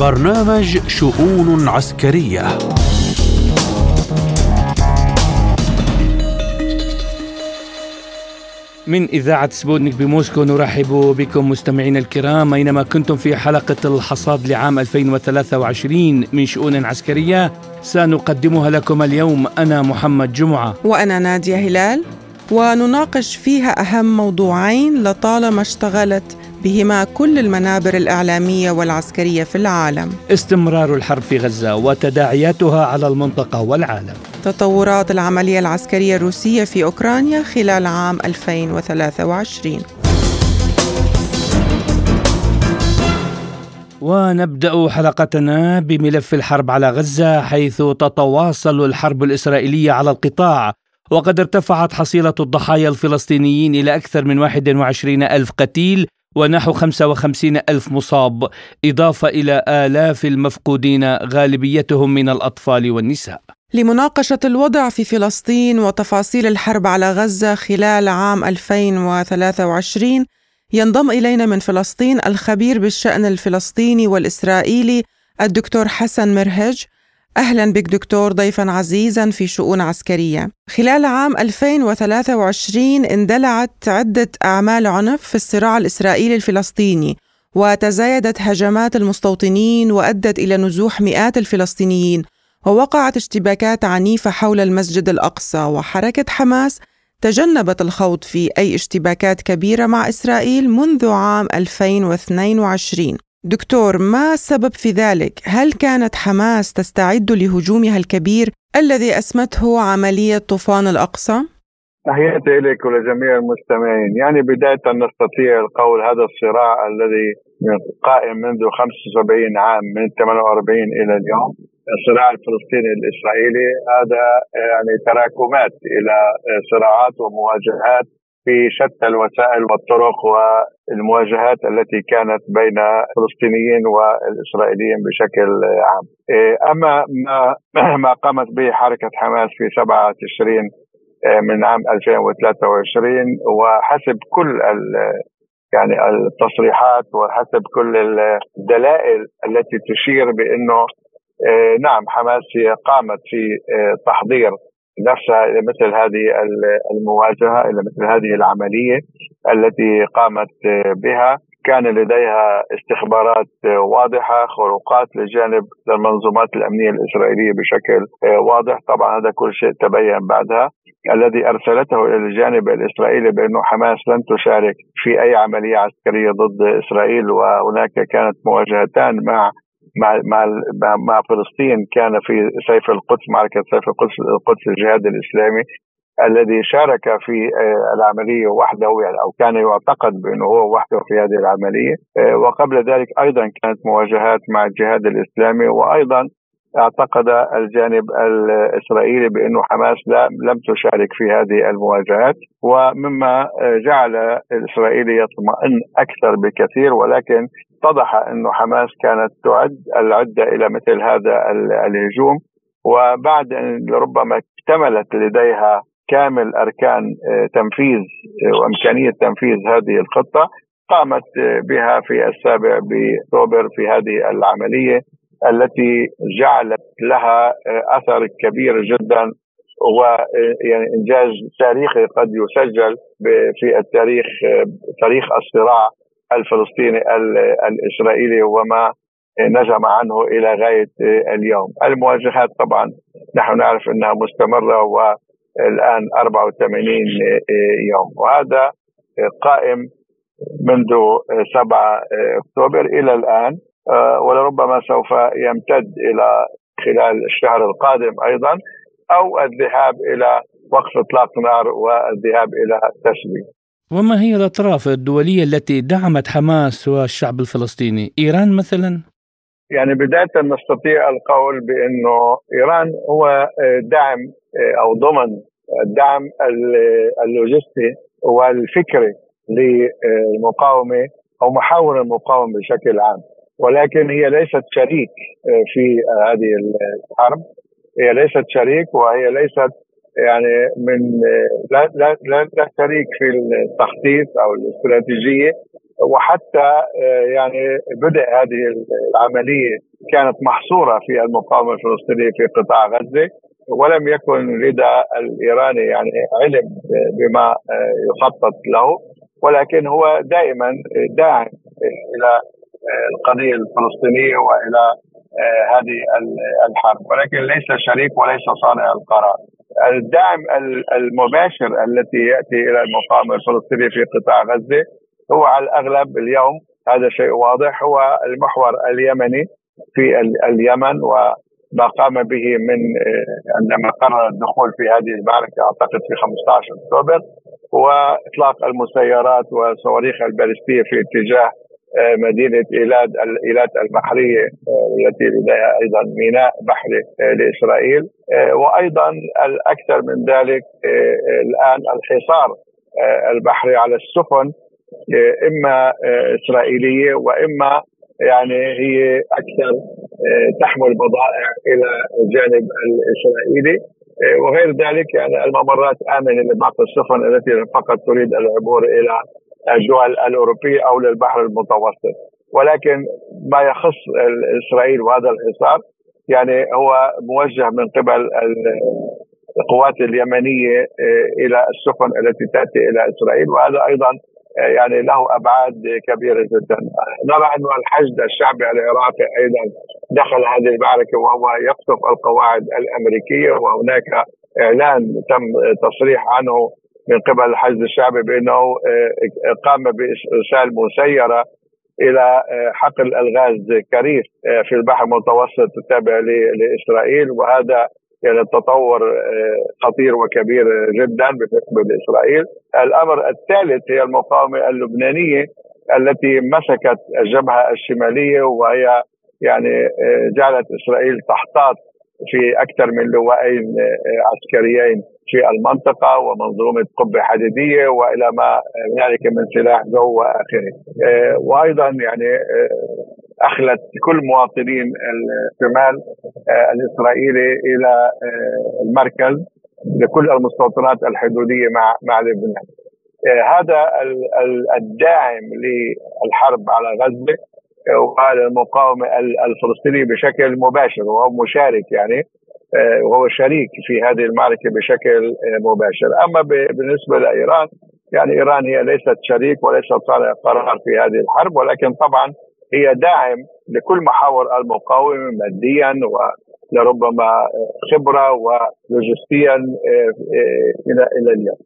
برنامج شؤون عسكرية. من إذاعة سبوتنيك بموسكو نرحب بكم مستمعينا الكرام. أينما كنتم في حلقة الحصاد لعام 2023 من شؤون عسكرية سنقدمها لكم اليوم. أنا محمد جمعة. وأنا نادية هلال. ونناقش فيها أهم موضوعين لطالما اشتغلت بهما كل المنابر الإعلامية والعسكرية في العالم. استمرار الحرب في غزة وتداعياتها على المنطقة والعالم. تطورات العملية العسكرية الروسية في أوكرانيا خلال عام 2023 ونبدأ حلقتنا بملف الحرب على غزة حيث تتواصل الحرب الإسرائيلية على القطاع وقد ارتفعت حصيلة الضحايا الفلسطينيين إلى أكثر من 21 ألف قتيل ونحو 55 ألف مصاب إضافة إلى آلاف المفقودين غالبيتهم من الأطفال والنساء. لمناقشة الوضع في فلسطين وتفاصيل الحرب على غزة خلال عام 2023 ينضم إلينا من فلسطين الخبير بالشأن الفلسطيني والإسرائيلي الدكتور حسن مرهج أهلا بك دكتور ضيفا عزيزا في شؤون عسكرية. خلال عام 2023 اندلعت عدة أعمال عنف في الصراع الإسرائيلي الفلسطيني وتزايدت هجمات المستوطنين وأدت إلى نزوح مئات الفلسطينيين ووقعت اشتباكات عنيفة حول المسجد الأقصى وحركة حماس تجنبت الخوض في أي اشتباكات كبيرة مع إسرائيل منذ عام 2022 دكتور ما السبب في ذلك؟ هل كانت حماس تستعد لهجومها الكبير الذي أسمته عملية طوفان الأقصى؟ تحياتي لك ولجميع المستمعين يعني بداية نستطيع القول هذا الصراع الذي قائم منذ 75 عام من 48 إلى اليوم الصراع الفلسطيني الإسرائيلي هذا يعني تراكمات إلى صراعات ومواجهات في شتى الوسائل والطرق والمواجهات التي كانت بين الفلسطينيين والإسرائيليين بشكل عام. أما ما ما قامت به حركة حماس في 7 تشرين من عام 2023 وحسب كل يعني التصريحات وحسب كل الدلائل التي تشير بأنه نعم حماس قامت في تحضير نفسها إلى مثل هذه المواجهة إلى مثل هذه العملية التي قامت بها. كان لديها استخبارات واضحة خروقات لجانب المنظومات الأمنية الإسرائيلية بشكل واضح. طبعا هذا كل شيء تبين بعدها. الذي أرسلته إلى الجانب الإسرائيلي بانه حماس لن تشارك في أي عملية عسكرية ضد إسرائيل وهناك كانت مواجهتان مع مع مع مع فلسطين كان في سيف القدس معركة سيف القدس القدس الجهاد الإسلامي الذي شارك في آه، العملية وحده يعني أو كان يعتقد بأنه هو وحده في هذه العملية. آه، وقبل ذلك أيضا كانت مواجهات مع الجهاد الإسلامي وأيضا اعتقد الجانب الإسرائيلي بأنه حماس لا لم تشارك في هذه المواجهات. ومما جعل الإسرائيلي يطمئن أكثر بكثير ولكن اتضح انه حماس كانت تعد العدة إلى مثل هذا الهجوم وبعد أن ربما اكتملت لديها كامل أركان تنفيذ وإمكانية تنفيذ هذه الخطة قامت بها في السابع بأكتوبر في هذه العملية التي جعلت لها أثر كبير جدا ويعني إنجاز تاريخي قد يسجل في التاريخ تاريخ الصراع الفلسطيني الإسرائيلي وما نجم عنه إلى غاية اليوم. المواجهات طبعا نحن نعرف إنها مستمرة والآن 84 يوم وهذا قائم منذ 7 أكتوبر إلى الآن ولربما سوف يمتد إلى خلال الشهر القادم أيضا أو الذهاب إلى وقف إطلاق نار والذهاب إلى التسليم. وما هي الأطراف الدولية التي دعمت حماس والشعب الفلسطيني؟ إيران مثلا؟ يعني بداية نستطيع القول بأنه إيران هو دعم أو ضمن الدعم اللوجستي والفكري للمقاومة أو محاور المقاومة بشكل عام. ولكن هي ليست شريك في هذه الحرب هي ليست شريك وهي ليست يعني من لا لا لا, لا شريك في التخطيط أو الاستراتيجية. وحتى يعني بدء هذه العملية كانت محصورة في المقاومة الفلسطينية في قطاع غزة ولم يكن لدى الإيراني يعني علم بما يخطط له ولكن هو دائما داعم إلى القضية الفلسطينية وإلى هذه الحرب. ولكن ليس شريك وليس صانع القرار. الدعم المباشر التي يأتي إلى المقاومه الفلسطينيه في قطاع غزة هو على الأغلب اليوم هذا شيء واضح هو المحور اليمني في اليمن وما قام به من عندما قرر الدخول في هذه المعركة أعتقد في 15 أكتوبر وإطلاق المسيرات وصواريخ البالستيه في اتجاه مدينة إيلاد ايلات البحرية التي لديها أيضا ميناء بحري لإسرائيل. وأيضا الاكثر من ذلك الآن الحصار البحري على السفن إما إسرائيلية وإما يعني هي أكثر تحمل بضائع إلى الجانب الإسرائيلي. وغير ذلك يعني الممرات آمنة لبعض السفن التي فقط تريد العبور إلى الدول الأوروبية أو للبحر المتوسط. ولكن ما يخص إسرائيل وهذا الحصار يعني هو موجه من قبل القوات اليمنية إلى السفن التي تأتي إلى إسرائيل. وهذا أيضا يعني له أبعاد كبيرة جدا. نرى أن الحشد الشعبي العراقي أيضا دخل هذه المعركة وهو يقصف القواعد الأمريكية وهناك إعلان تم تصريح عنه من قبل الحشد الشعبي بأنه قام بإرسال مسيرة إلى حقل الغاز كريف في البحر المتوسط التابع لإسرائيل وهذا يعني التطور خطير وكبير جدا بالنسبة لاسرائيل. الأمر الثالث هي المقاومة اللبنانية التي مسكت الجبهة الشمالية وهي يعني جعلت إسرائيل تحتاط في أكثر من لواءين عسكريين في المنطقة ومنظومة قبة حديدية وإلى ما هنالك من سلاح جو وآخره. وأيضا يعني أخلت كل مواطنين الشمال الإسرائيلي إلى المركز لكل المستوطنات الحدودية مع مع لبنان. هذا الداعم للحرب على غزة وعلى المقاومه الفلسطينيه بشكل مباشر وهو مشارك يعني وهو شريك في هذه المعركة بشكل مباشر، أما بالنسبة لإيران يعني إيران هي ليست شريك وليست صانع قرار في هذه الحرب ولكن طبعا هي داعم لكل محاور المقاومة ماديا ولربما خبرة ولوجستيا إلى إلى اليوم.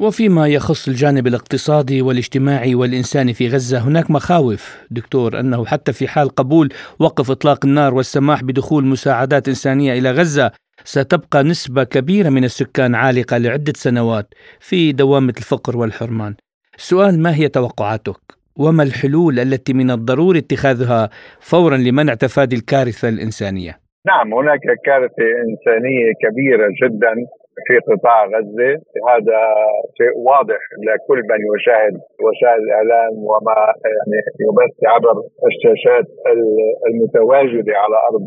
وفيما يخص الجانب الاقتصادي والاجتماعي والإنساني في غزة هناك مخاوف دكتور أنه حتى في حال قبول وقف إطلاق النار والسماح بدخول مساعدات إنسانية إلى غزة ستبقى نسبة كبيرة من السكان عالقة لعدة سنوات في دوامة الفقر والحرمان السؤال ما هي توقعاتك؟ وما الحلول التي من الضروري اتخاذها فورا لمنع تفادي الكارثة الإنسانية؟ نعم هناك كارثة إنسانية كبيرة جدا في قطاع غزة. هذا شيء واضح لكل من يشاهد وسائل الإعلام وما يعني يبث عبر الشاشات المتواجدة على أرض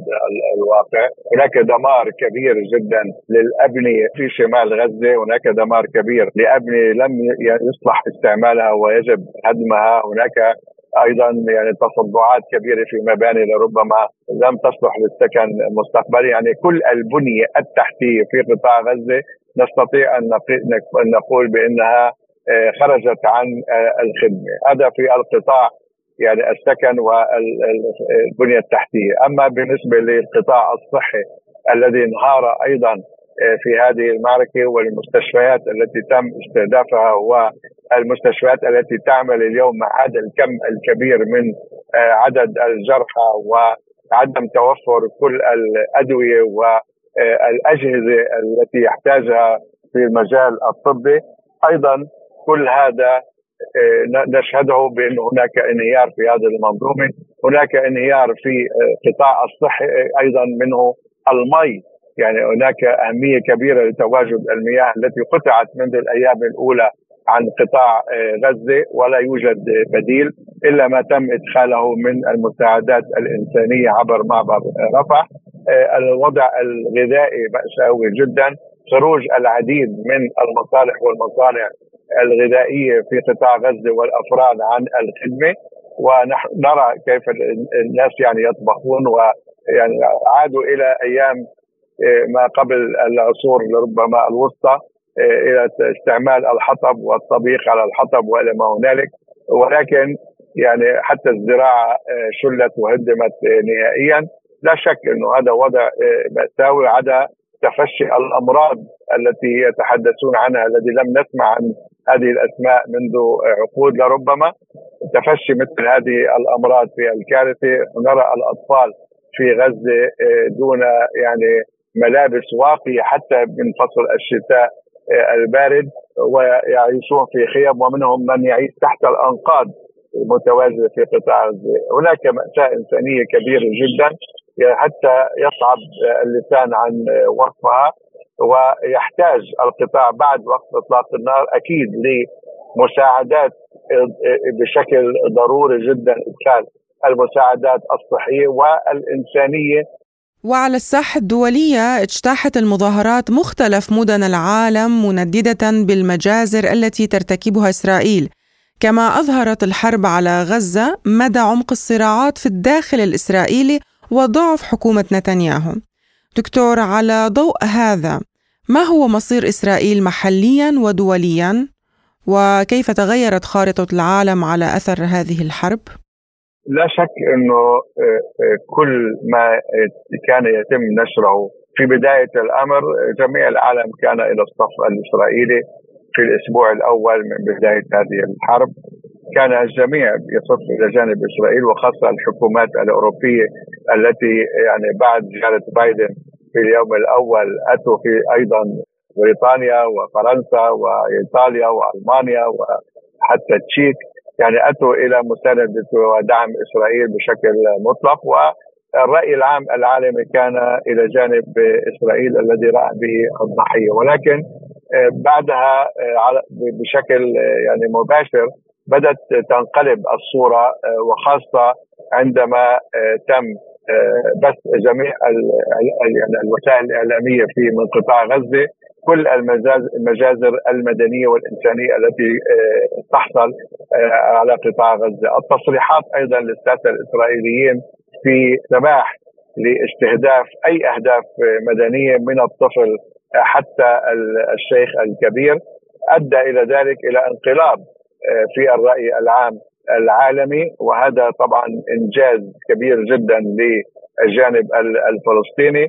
الواقع. هناك دمار كبير جدا للأبنية في شمال غزة. هناك دمار كبير لأبنية لم يصلح استعمالها ويجب هدمها. هناك أيضا يعني تصدعات كبيرة في مباني لربما لم تصلح للسكن مستقبلي يعني كل البنية التحتية في قطاع غزة نستطيع أن نقول بأنها خرجت عن الخدمة. هذا في القطاع يعني السكن والبنية التحتية. أما بالنسبة للقطاع الصحي الذي انهار أيضا في هذه المعركة والمستشفيات التي تم استهدافها والمستشفيات التي تعمل اليوم مع هذا الكم الكبير من عدد الجرحى وعدم توفر كل الأدوية والاجهزه التي يحتاجها في المجال الطبي. أيضا كل هذا نشهده بأن هناك انهيار في هذه المنظومة، هناك انهيار في قطاع الصحي أيضا منه المي. يعني هناك أهمية كبيرة لتواجد المياه التي قطعت منذ الأيام الأولى عن قطاع غزة ولا يوجد بديل إلا ما تم إدخاله من المساعدات الإنسانية عبر معبر رفح. الوضع الغذائي مأساوي جدا. خروج العديد من المصالح والمصانع الغذائية في قطاع غزة والأفراد عن الخدمة. ونحن نرى كيف الناس يعني يطبخون ويعني عادوا إلى أيام آه، ما قبل العصور ربما الوسطى. آه، إلى استعمال الحطب والطبيخ على الحطب وإلى ما هنالك. ولكن يعني حتى الزراعة آه، شلت وهدمت نهائيا. لا شك إنه هذا وضع مأساوي عدا تفشي الأمراض التي يتحدثون عنها الذي لم نسمع عن هذه الأسماء منذ عقود. لربما تفشي مثل هذه الأمراض في الكارثة. نرى الأطفال في غزة دون يعني ملابس واقية حتى من فصل الشتاء. آه، البارد ويعيشون في خيم ومنهم من يعيش تحت الأنقاض المتواجده في قطاع غزة، هناك مأساة إنسانية كبيرة جدا حتى يصعب اللسان عن وصفها ويحتاج القطاع بعد وقت إطلاق النار أكيد لمساعدات بشكل ضروري جدا إدخال المساعدات الصحية والإنسانية وعلى الساحة الدولية اجتاحت المظاهرات مختلف مدن العالم منددة بالمجازر التي ترتكبها إسرائيل. كما أظهرت الحرب على غزة مدى عمق الصراعات في الداخل الإسرائيلي وضعف حكومة نتنياهو. دكتور على ضوء هذا ما هو مصير إسرائيل محليا ودوليا؟ وكيف تغيرت خارطة العالم على أثر هذه الحرب؟ لا شك إنه آه، آه، كل ما كان يتم نشره في بداية الأمر جميع العالم كان إلى الصف الإسرائيلي في الأسبوع الأول من بداية هذه الحرب. كان الجميع يصف إلى جانب إسرائيل وخاصة الحكومات الأوروبية التي يعني بعد زيارة بايدن في اليوم الأول أتوا في أيضا بريطانيا وفرنسا وإيطاليا وألمانيا وحتى التشيك يعني أتوا إلى مساندة ودعم إسرائيل بشكل مطلق والرأي العام العالمي كان إلى جانب إسرائيل الذي رأى به الضحية. ولكن آه، بعدها آه، بشكل آه، يعني مباشر بدأت تنقلب الصورة وخاصة عندما تم بس جميع يعني الوسائل الإعلامية في من قطاع غزة. كل المجازر المدنية والإنسانية التي آه، تحصل آه، على قطاع غزة، التصريحات أيضا للساسة الإسرائيليين في سماح لاستهداف أي أهداف مدنية من الطفل حتى الشيخ الكبير. أدى إلى ذلك إلى انقلاب آه، في الرأي العام العالمي. وهذا طبعا إنجاز كبير جدا للجانب الفلسطيني.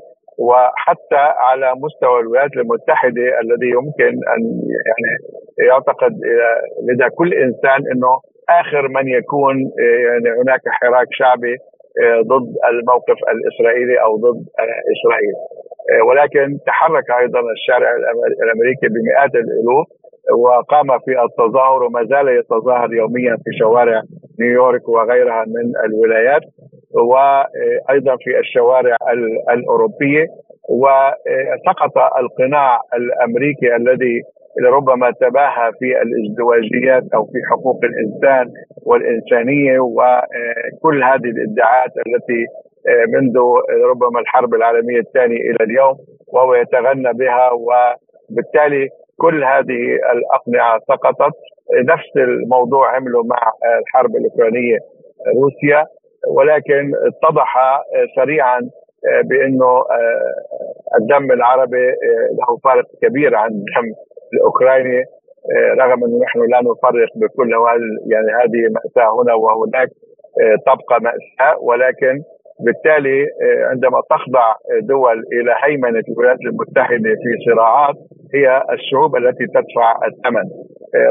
وحتى على مستوى الولايات المتحدة الذي يمكن أن يعني يعتقد لدى كل إنسان إنه آخر من يكون يعني هناك حراك شعبي ضد الموقف الإسرائيلي أو ضد إسرائيل. ولكن تحرك أيضا الشارع الأمريكي بمئات الألوف وقام في التظاهر وما زال يتظاهر يوميا في شوارع نيويورك وغيرها من الولايات. وأيضا في الشوارع الأوروبية وسقط القناع الأمريكي الذي ربما تباهى في الازدواجيات أو في حقوق الإنسان والإنسانية وكل هذه الادعاءات التي منذ ربما الحرب العالمية الثانية إلى اليوم وهو يتغنى بها وبالتالي كل هذه الأقنعة سقطت. نفس الموضوع عملوا مع الحرب الأوكرانية روسيا. ولكن اتضح سريعا بأنه الدم العربي له فارق كبير عن الدم الأوكراني رغم أنه نحن لا نفرق بكل يعني هذه مأساة هنا وهناك تبقى مأساة ولكن بالتالي عندما تخضع دول إلى هيمنة الولايات المتحدة في صراعات هي الشعوب التي تدفع الثمن.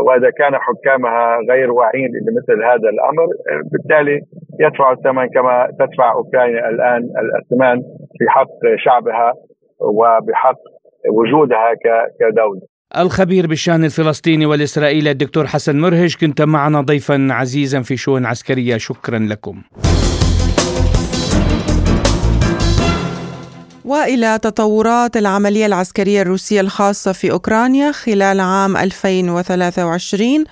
وإذا كان حكامها غير واعين لمثل هذا الأمر بالتالي يدفع الثمن كما تدفع أوكرانيا الآن الاثمان في حق شعبها وبحق وجودها كدولة. الخبير بالشأن الفلسطيني والإسرائيلي الدكتور حسن مرهج كنت معنا ضيفا عزيزا في شؤون عسكرية شكرا لكم. وإلى تطورات العملية العسكرية الروسية الخاصة في أوكرانيا خلال عام 2023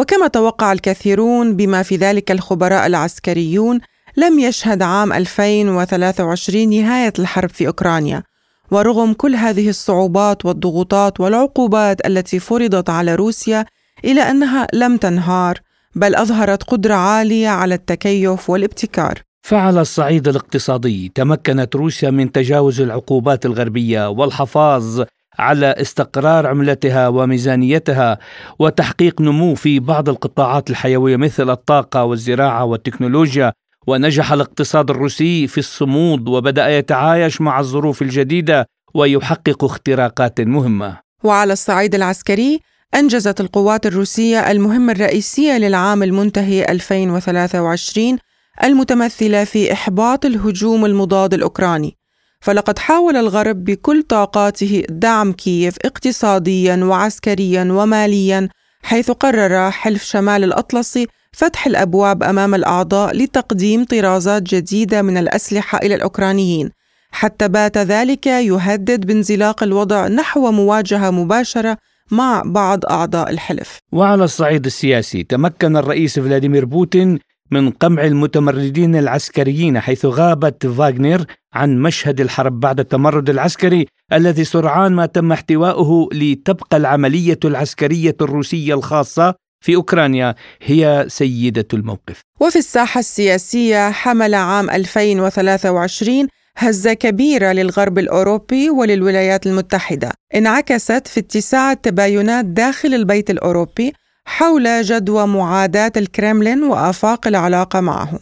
وكما توقع الكثيرون بما في ذلك الخبراء العسكريون لم يشهد عام 2023 نهاية الحرب في أوكرانيا. ورغم كل هذه الصعوبات والضغوطات والعقوبات التي فرضت على روسيا إلى أنها لم تنهار بل أظهرت قدرة عالية على التكيف والابتكار. فعلى الصعيد الاقتصادي تمكنت روسيا من تجاوز العقوبات الغربية والحفاظ على استقرار عملتها وميزانيتها وتحقيق نمو في بعض القطاعات الحيوية مثل الطاقة والزراعة والتكنولوجيا. ونجح الاقتصاد الروسي في الصمود وبدأ يتعايش مع الظروف الجديدة ويحقق اختراقات مهمة. وعلى الصعيد العسكري أنجزت القوات الروسية المهمة الرئيسية للعام المنتهي 2023 المتمثلة في إحباط الهجوم المضاد الأوكراني. فلقد حاول الغرب بكل طاقاته دعم كييف اقتصاديا وعسكريا وماليا حيث قرر حلف شمال الأطلسي فتح الأبواب أمام الأعضاء لتقديم طرازات جديدة من الأسلحة إلى الأوكرانيين. حتى بات ذلك يهدد بانزلاق الوضع نحو مواجهة مباشرة مع بعض أعضاء الحلف. وعلى الصعيد السياسي تمكن الرئيس فلاديمير بوتين من قمع المتمردين العسكريين حيث غابت فاغنر عن مشهد الحرب بعد التمرد العسكري الذي سرعان ما تم احتواؤه لتبقى العملية العسكرية الروسية الخاصة في أوكرانيا هي سيدة الموقف. وفي الساحة السياسية حمل عام 2023 هزة كبيرة للغرب الأوروبي وللولايات المتحدة انعكست في اتساع التباينات داخل البيت الأوروبي حول جدوى معاداة الكرملين وآفاق العلاقة معه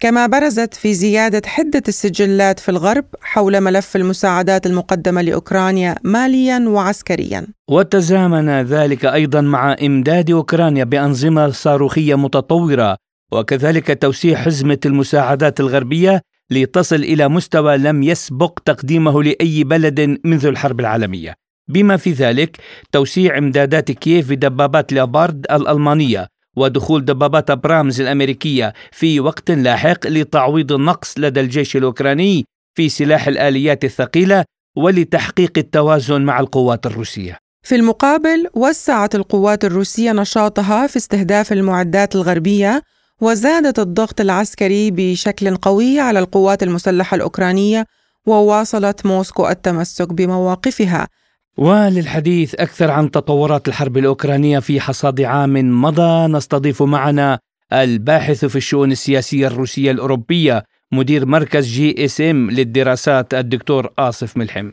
كما برزت في زيادة حدة السجلات في الغرب حول ملف المساعدات المقدمة لأوكرانيا ماليا وعسكريا. وتزامن ذلك أيضا مع إمداد أوكرانيا بأنظمة صاروخية متطورة وكذلك توسيع حزمة المساعدات الغربية لتصل إلى مستوى لم يسبق تقديمه لأي بلد منذ الحرب العالمية. بما في ذلك توسيع إمدادات كييف بدبابات لابارد الألمانية ودخول دبابات برامز الأمريكية في وقت لاحق لتعويض النقص لدى الجيش الأوكراني في سلاح الآليات الثقيلة ولتحقيق التوازن مع القوات الروسية. في المقابل وسعت القوات الروسية نشاطها في استهداف المعدات الغربية وزادت الضغط العسكري بشكل قوي على القوات المسلحة الأوكرانية وواصلت موسكو التمسك بمواقفها. وللحديث أكثر عن تطورات الحرب الأوكرانية في حصاد عام مضى نستضيف معنا الباحث في الشؤون السياسية الروسية الأوروبية مدير مركز GSM للدراسات الدكتور آصف ملحم.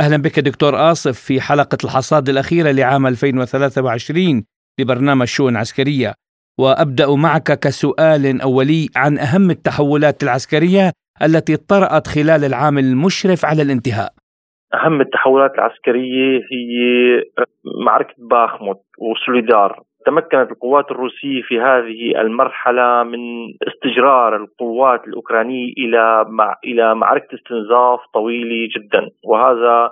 أهلا بك دكتور آصف في حلقة الحصاد الأخيرة لعام 2023 لبرنامج شؤون عسكرية. وأبدأ معك كسؤال أولي عن أهم التحولات العسكرية التي طرأت خلال العام المشرف على الانتهاء. أهم التحولات العسكرية هي معركة باخموت وسوليدار. تمكنت القوات الروسية في هذه المرحلة من استجرار القوات الأوكرانية إلى مع إلى معركة استنزاف طويلة جدا. وهذا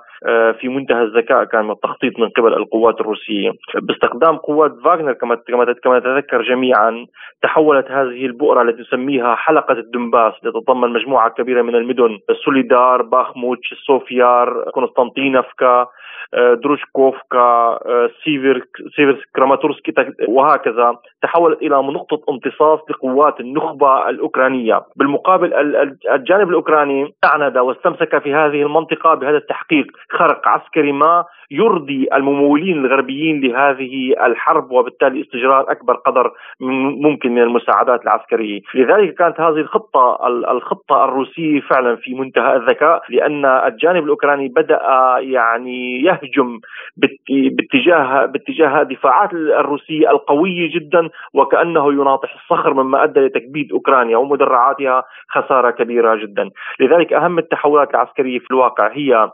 في منتهى الذكاء كان التخطيط من قبل القوات الروسية. باستخدام قوات فاغنر كما كما نتذكر جميعا تحولت هذه البؤرة التي نسميها حلقة الدنباس تتضمن مجموعة كبيرة من المدن. سوليدار باخموت تشاسوف يار قسطنطينفكا آه، دروجكوفكا آه، سيفيرسك كراماتورسكي وهكذا. تحولت إلى نقطه امتصاص لقوات النخبة الأوكرانية، بالمقابل الجانب الأوكراني أعند واستمسك في هذه المنطقة بهذا التحقيق. خرق عسكري ما يرضي الممولين الغربيين لهذه الحرب وبالتالي استجرار أكبر قدر ممكن من المساعدات العسكرية، لذلك كانت هذه الخطة الخطة الروسية فعلا في منتهى الذكاء لأن الجانب الأوكراني بدأ يعني يهجم باتجاه باتجاه الدفاعات الروسية القوية جدا وكأنه يناطح الصخر مما أدى لتكبيد أوكرانيا ومدرعاتها خسارة كبيرة جدا، لذلك أهم التحولات العسكرية في الواقع هي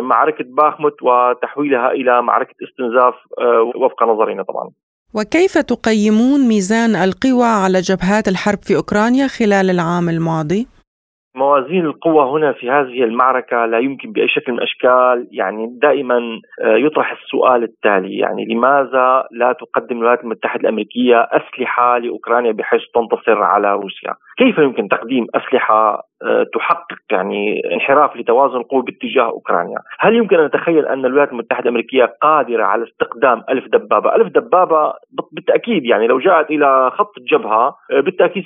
معركة باخمت وتحويلها إلى معركة استنزاف آه، وفق نظرنا طبعا. وكيف تقيمون ميزان القوى على جبهات الحرب في أوكرانيا خلال العام الماضي؟ موازين القوى هنا في هذه المعركة لا يمكن بأي شكل من الأشكال يعني دائما آه، يطرح السؤال التالي يعني لماذا لا تقدم الولايات المتحدة الأمريكية أسلحة لأوكرانيا بحيث تنتصر على روسيا كيف يمكن تقديم أسلحة تحقق يعني انحراف لتوازن القوى باتجاه أوكرانيا، هل يمكن أن نتخيل أن الولايات المتحدة الأمريكية قادرة على استخدام ألف دبابة؟ ألف دبابة بالتأكيد يعني لو جاءت إلى خط الجبهه آه، بالتأكيد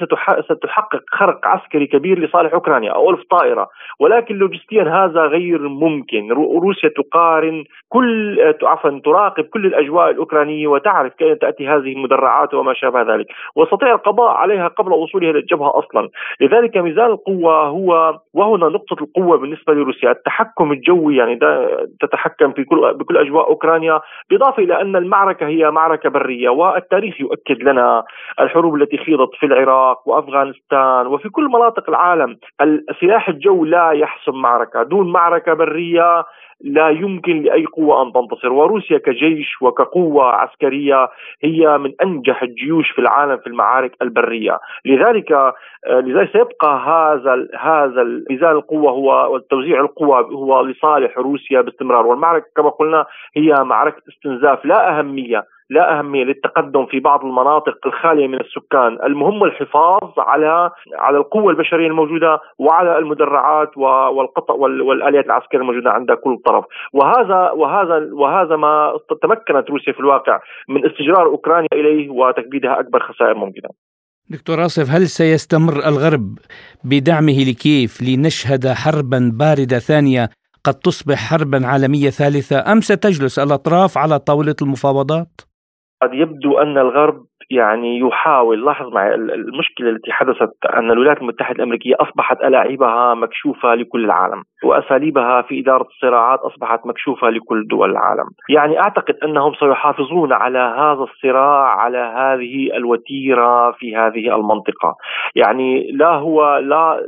ستحقق خرق عسكري كبير لصالح أوكرانيا أو ألف طائرة، ولكن لوجستيا هذا غير ممكن، روسيا تقارن كل آه، عفوا تراقب كل الأجواء الأوكرانية وتعرف كيف تأتي هذه المدرعات وما شابه ذلك، وتستطيع القضاء عليها قبل وصولها إلى الجبهة أصلا، لذلك ميزان القوة هو وهنا نقطة القوة بالنسبة لروسيا. التحكم الجوي يعني تتحكم في كل بكل أجواء أوكرانيا بالإضافة إلى أن المعركة هي معركة برية والتاريخ يؤكد لنا الحروب التي خيضت في العراق وأفغانستان وفي كل مناطق العالم. سلاح الجو لا يحسم معركة دون معركة برية لا يمكن لأي قوة أن تنتصر. وروسيا كجيش وكقوة عسكرية هي من أنجح الجيوش في العالم في المعارك البرية. لذلك آه، لذلك سيبقى هذا هذا ميزان القوة هو وتوزيع القوى هو لصالح روسيا باستمرار. والمعركة كما قلنا هي معركة استنزاف لا أهمية لا أهمية للتقدم في بعض المناطق الخالية من السكان. المهم الحفاظ على على القوة البشرية الموجودة وعلى المدرعات والقطع والآليات العسكرية الموجودة عند كل طرف. وهذا وهذا وهذا ما تمكنت روسيا في الواقع من استجرار أوكرانيا إليه وتكبيدها أكبر خسائر ممكنة. دكتور آصف هل سيستمر الغرب بدعمه لكييف لنشهد حربا باردة ثانية قد تصبح حربا عالمية ثالثة أم ستجلس الأطراف على طاولة المفاوضات؟ قد يبدو أن الغرب يعني يحاول. لاحظ معي المشكلة التي حدثت أن الولايات المتحدة الأمريكية أصبحت ألاعيبها مكشوفة لكل العالم وأساليبها في إدارة الصراعات أصبحت مكشوفة لكل دول العالم. يعني أعتقد أنهم سيحافظون على هذا الصراع على هذه الوتيرة في هذه المنطقة. يعني لا هو لا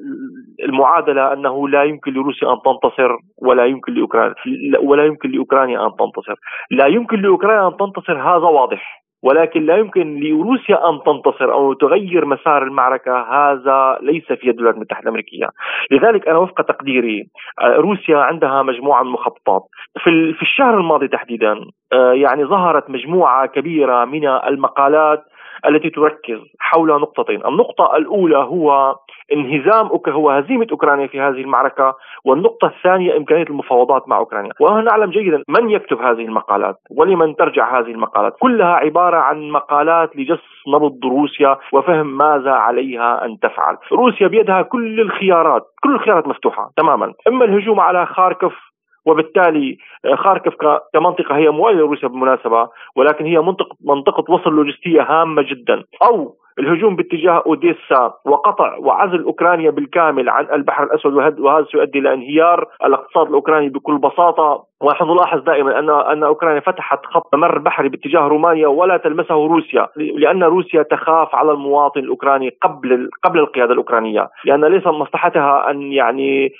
المعادلة أنه لا يمكن لروسيا أن تنتصر ولا يمكن لأوكرانيا ولا يمكن لأوكرانيا أن تنتصر. لا يمكن لأوكرانيا أن تنتصر هذا واضح. ولكن لا يمكن لروسيا أن تنتصر أو تغير مسار المعركة. هذا ليس في يد الولايات المتحدة الأمريكية، لذلك أنا وفق تقديري آه، روسيا عندها مجموعة من المخططات، في في الشهر الماضي تحديدا آه، يعني ظهرت مجموعة كبيرة من المقالات التي تركز حول نقطتين، النقطة الأولى هو انهزام هو هزيمة أوكرانيا في هذه المعركة والنقطة الثانية إمكانية المفاوضات مع أوكرانيا. وهنا نعلم جيدا من يكتب هذه المقالات ولمن ترجع هذه المقالات. كلها عبارة عن مقالات لجس نبض روسيا وفهم ماذا عليها أن تفعل. روسيا بيدها كل الخيارات كل الخيارات مفتوحة تماما. إما الهجوم على خاركف وبالتالي خاركف كمنطقة هي موالية لروسيا بالمناسبة ولكن هي منطقة منطقة وصل لوجستية هامة جدا. أو الهجوم باتجاه أوديسا وقطع وعزل أوكرانيا بالكامل عن البحر الأسود وهذا سيؤدي إلى انهيار الاقتصاد الأوكراني بكل بساطة. ونحن نلاحظ دائما ان أن أوكرانيا فتحت خط ممر بحري باتجاه رومانيا ولا تلمسه روسيا لأن روسيا تخاف على المواطن الأوكراني قبل قبل القيادة الأوكرانية لأن ليس مصلحتها أن يعني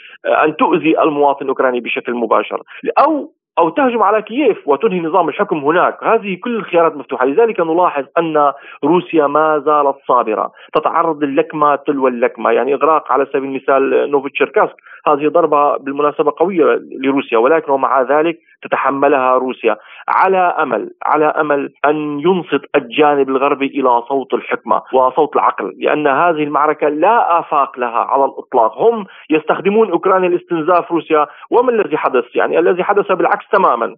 أن تؤذي المواطن الأوكراني بشكل مباشر. أو أو تهجم على كييف وتنهي نظام الحكم هناك. هذه كل الخيارات مفتوحة. لذلك نلاحظ أن روسيا ما زالت صابرة. تتعرض للكمة تلو اللكمة. يعني إغراق على سبيل المثال نوفوتشيركاسك. هذه ضربة بالمناسبة قوية لروسيا ولكن ومع ذلك تتحملها روسيا. على أمل على أمل أن ينصت الجانب الغربي إلى صوت الحكمة وصوت العقل لأن هذه المعركة لا آفاق لها على الإطلاق. هم يستخدمون أوكرانيا لاستنزاف روسيا وما الذي حدث؟ يعني الذي حدث بالعكس تماما.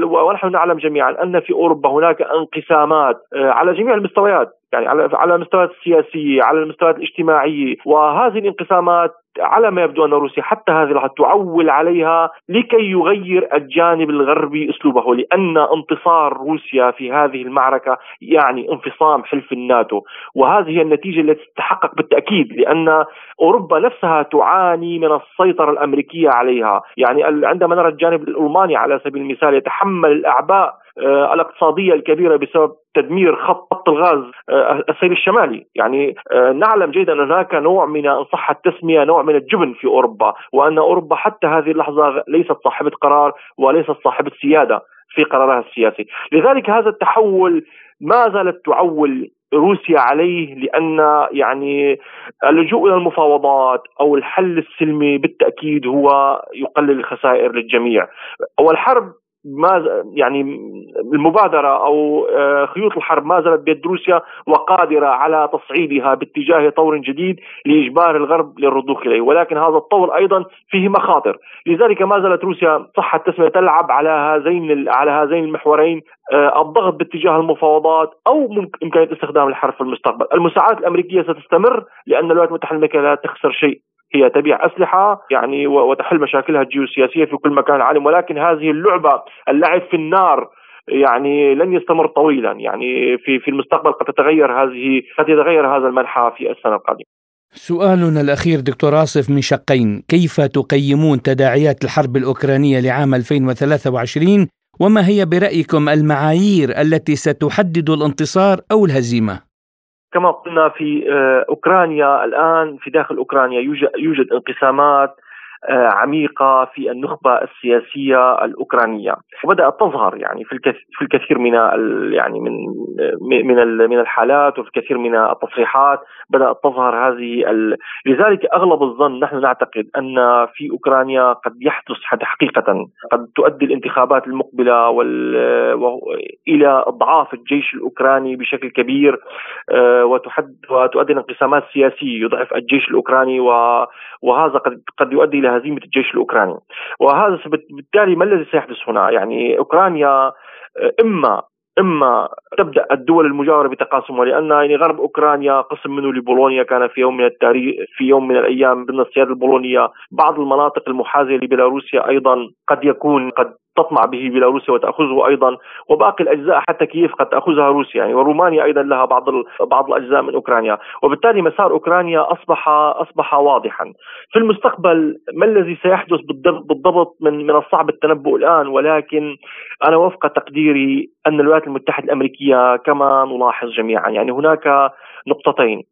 ونحن نعلم جميعا أن في أوروبا هناك انقسامات آه، على جميع المستويات يعني على على المستويات السياسية، على المستويات الاجتماعية، وهذه الانقسامات على ما يبدو أن روسيا حتى هذه اللحظة تعول عليها لكي يغير الجانب الغربي أسلوبه لأن انتصار روسيا في هذه المعركة يعني انفصام حلف الناتو. وهذه هي النتيجة التي تتحقق بالتأكيد لأن أوروبا نفسها تعاني من السيطرة الأمريكية عليها. يعني عندما نرى الجانب الألماني على سبيل المثال يتحمل الأعباء آه، الاقتصادية الكبيرة بسبب تدمير خط الغاز آه، السيل الشمالي. يعني آه، نعلم جيدا أن هناك نوع من إن صح التسمية نوع من الجبن في أوروبا وأن أوروبا حتى هذه اللحظة ليست صاحبة قرار وليست صاحبة سيادة في قرارها السياسي. لذلك هذا التحول ما زالت تعول روسيا عليه لأن يعني اللجوء إلى المفاوضات أو الحل السلمي بالتأكيد هو يقلل الخسائر للجميع. والحرب ما يعني المبادرة أو آه، خيوط الحرب ما زالت بيد روسيا وقادرة على تصعيدها باتجاه طور جديد لإجبار الغرب للرضوخ إليه، ولكن هذا الطور أيضا فيه مخاطر، لذلك ما زالت روسيا صح التسميه تلعب على هذين على هذين المحورين آه، الضغط باتجاه المفاوضات أو إمكانية استخدام الحرب في المستقبل، المساعدات الأمريكية ستستمر لأن الولايات المتحدة الأمريكية لا تخسر شيء. هي تبيع أسلحة يعني وتحل مشاكلها الجيوسياسية في كل مكان العالم ولكن هذه اللعبة اللعب في النار يعني لن يستمر طويلا يعني في في المستقبل قد تتغير هذه قد يتغير هذا المنحى في السنة القادمة. سؤالنا الأخير دكتور آصف من شقين كيف تقيمون تداعيات الحرب الأوكرانية لعام 2023 وما هي برأيكم المعايير التي ستحدد الانتصار أو الهزيمة؟ كما قلنا في آه، أوكرانيا الآن في داخل أوكرانيا يوجد يوجد انقسامات آه، عميقة في النخبة السياسية الأوكرانية. وبدأت تظهر يعني في الكثير من يعني من من من الحالات وفي الكثير من التصريحات بدأت تظهر هذه ال... لذلك أغلب الظن نحن نعتقد أن في أوكرانيا قد يحدث حقيقة قد تؤدي الانتخابات المقبلة وال... إلى إضعاف الجيش الأوكراني بشكل كبير آه، وتحد وتؤدي الانقسامات السياسية يضعف الجيش الأوكراني و... وهذا قد قد يؤدي إلى هزيمه الجيش الأوكراني. وهذا بالتالي ما الذي سيحدث هنا؟ يعني أوكرانيا آه، إما إما تبدأ الدول المجاورة بتقاسمها لأن يعني غرب أوكرانيا قسم منه لبولونيا كان في يوم من التاريخ في يوم من الأيام ضمن السيادة البولونية بعض المناطق المحاذية لبيلاروسيا أيضا قد يكون قد تطمع به بيلاروسيا وتأخذه أيضا. وباقي الأجزاء حتى كييف قد تأخذها روسيا. يعني ورومانيا أيضا لها بعض بعض الأجزاء من أوكرانيا. وبالتالي مسار أوكرانيا اصبح أصبح واضحا. في المستقبل ما الذي سيحدث بالضبط من من الصعب التنبؤ الآن؟ ولكن أنا وفق تقديري أن الولايات المتحدة الأمريكية كما نلاحظ جميعا. يعني هناك نقطتين.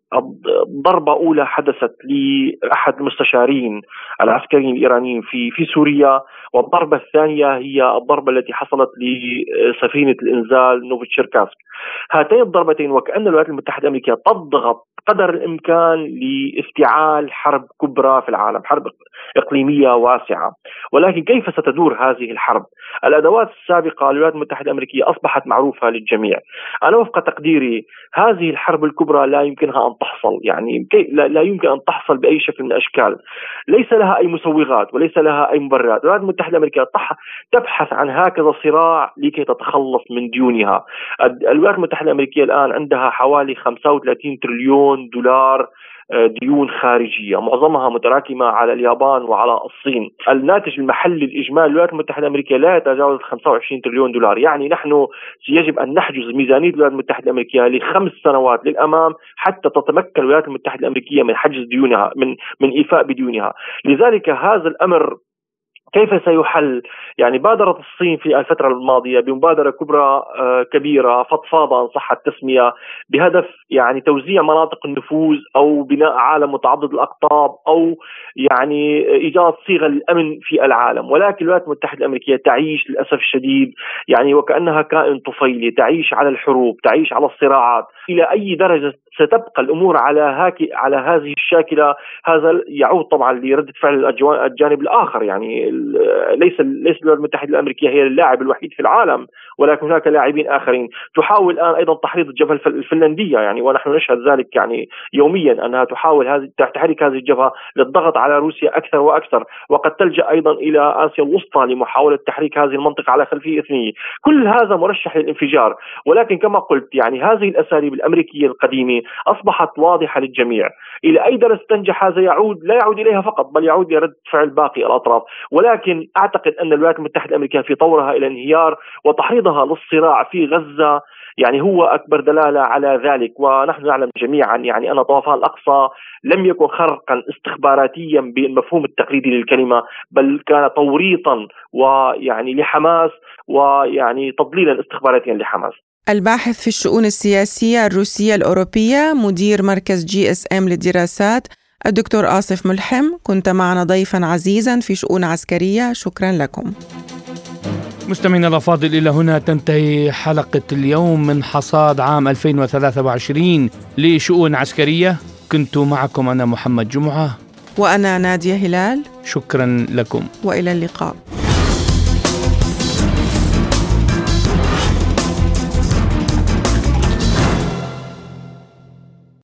ضربة أولى حدثت لأحد المستشارين العسكريين الإيرانيين في في سوريا والضربة الثانية هي الضربة التي حصلت لسفينة الإنزال نوفيتشيركاسك هاتين الضربتين وكأن الولايات المتحدة الأمريكية تضغط قدر الإمكان لافتعال حرب كبرى في العالم حرب إقليمية واسعة. ولكن كيف ستدور هذه الحرب؟ الأدوات السابقة للولايات المتحدة الأمريكية أصبحت معروفة للجميع. أنا وفق تقديري هذه الحرب الكبرى لا يمكنها أن تحصل يعني لا يمكن أن تحصل بأي شكل من الأشكال. ليس لها أي مسوغات وليس لها أي مبررات. الولايات المتحدة الأمريكية تبحث عن هكذا صراع لكي تتخلص من ديونها. الولايات المتحدة الأمريكية الآن عندها حوالي 35 تريليون دولار ديون خارجية. معظمها متراكمة على اليابان وعلى الصين. الناتج المحلي الاجمالي للولايات المتحدة الأمريكية لا يتجاوز 25 تريليون دولار. يعني نحن يجب أن نحجز ميزانية الولايات المتحدة الأمريكية لخمس سنوات للأمام حتى تتمكن الولايات المتحدة الأمريكية من حجز ديونها من من إيفاء بديونها. لذلك هذا الأمر كيف سيحل؟ يعني بادرت الصين في الفترة الماضية بمبادرة كبرى آه، كبيرة فضفاضة إن صح التسمية بهدف يعني توزيع مناطق النفوذ أو بناء عالم متعدد الأقطاب أو يعني إيجاد صيغة للأمن في العالم. ولكن الولايات المتحدة الأمريكية تعيش للأسف الشديد يعني وكأنها كائن طفيلي تعيش على الحروب تعيش على الصراعات. إلى أي درجة ستبقى الأمور على هاكي على هذه الشاكلة؟ هذا يعود طبعا لردة فعل الجانب الآخر يعني ليس ليس الولايات المتحدة الأمريكية هي اللاعب الوحيد في العالم. ولكن هناك لاعبين آخرين. تحاول الآن أيضا تحريض الجبهة الفنلندية. يعني ونحن نشهد ذلك يعني يوميا أنها تحاول هذه تحريك هذه الجبهة للضغط على روسيا أكثر وأكثر. وقد تلجأ أيضا إلى آسيا الوسطى لمحاولة تحريك هذه المنطقة على خلفية اثنيه كل هذا مرشح للانفجار. ولكن كما قلت يعني هذه الأساليب الأمريكية القديمة أصبحت واضحة للجميع. إلى أي درجة تنجح هذا يعود لا يعود إليها فقط بل يعود إلى رد فعل باقي الأطراف. ولكن أعتقد أن الولايات المتحدة الأمريكية في طريقها إلى انهيار وتحريضها للصراع في غزة. يعني هو أكبر دلالة على ذلك ونحن نعلم جميعا يعني أن طوفان الأقصى لم يكن خرقا استخباراتيا بالمفهوم التقليدي للكلمة بل كان توريطا ويعني لحماس ويعني تضليلا استخباراتيا لحماس. الباحث في الشؤون السياسية الروسية الأوروبية مدير مركز GSM للدراسات الدكتور آصف ملحم كنت معنا ضيفا عزيزا في شؤون عسكرية. شكرا لكم. مستمعينا الأفاضل إلى هنا تنتهي حلقة اليوم من حصاد عام 2023 لشؤون عسكرية. كنت معكم أنا محمد جمعة. وأنا نادية هلال. شكرا لكم. وإلى اللقاء.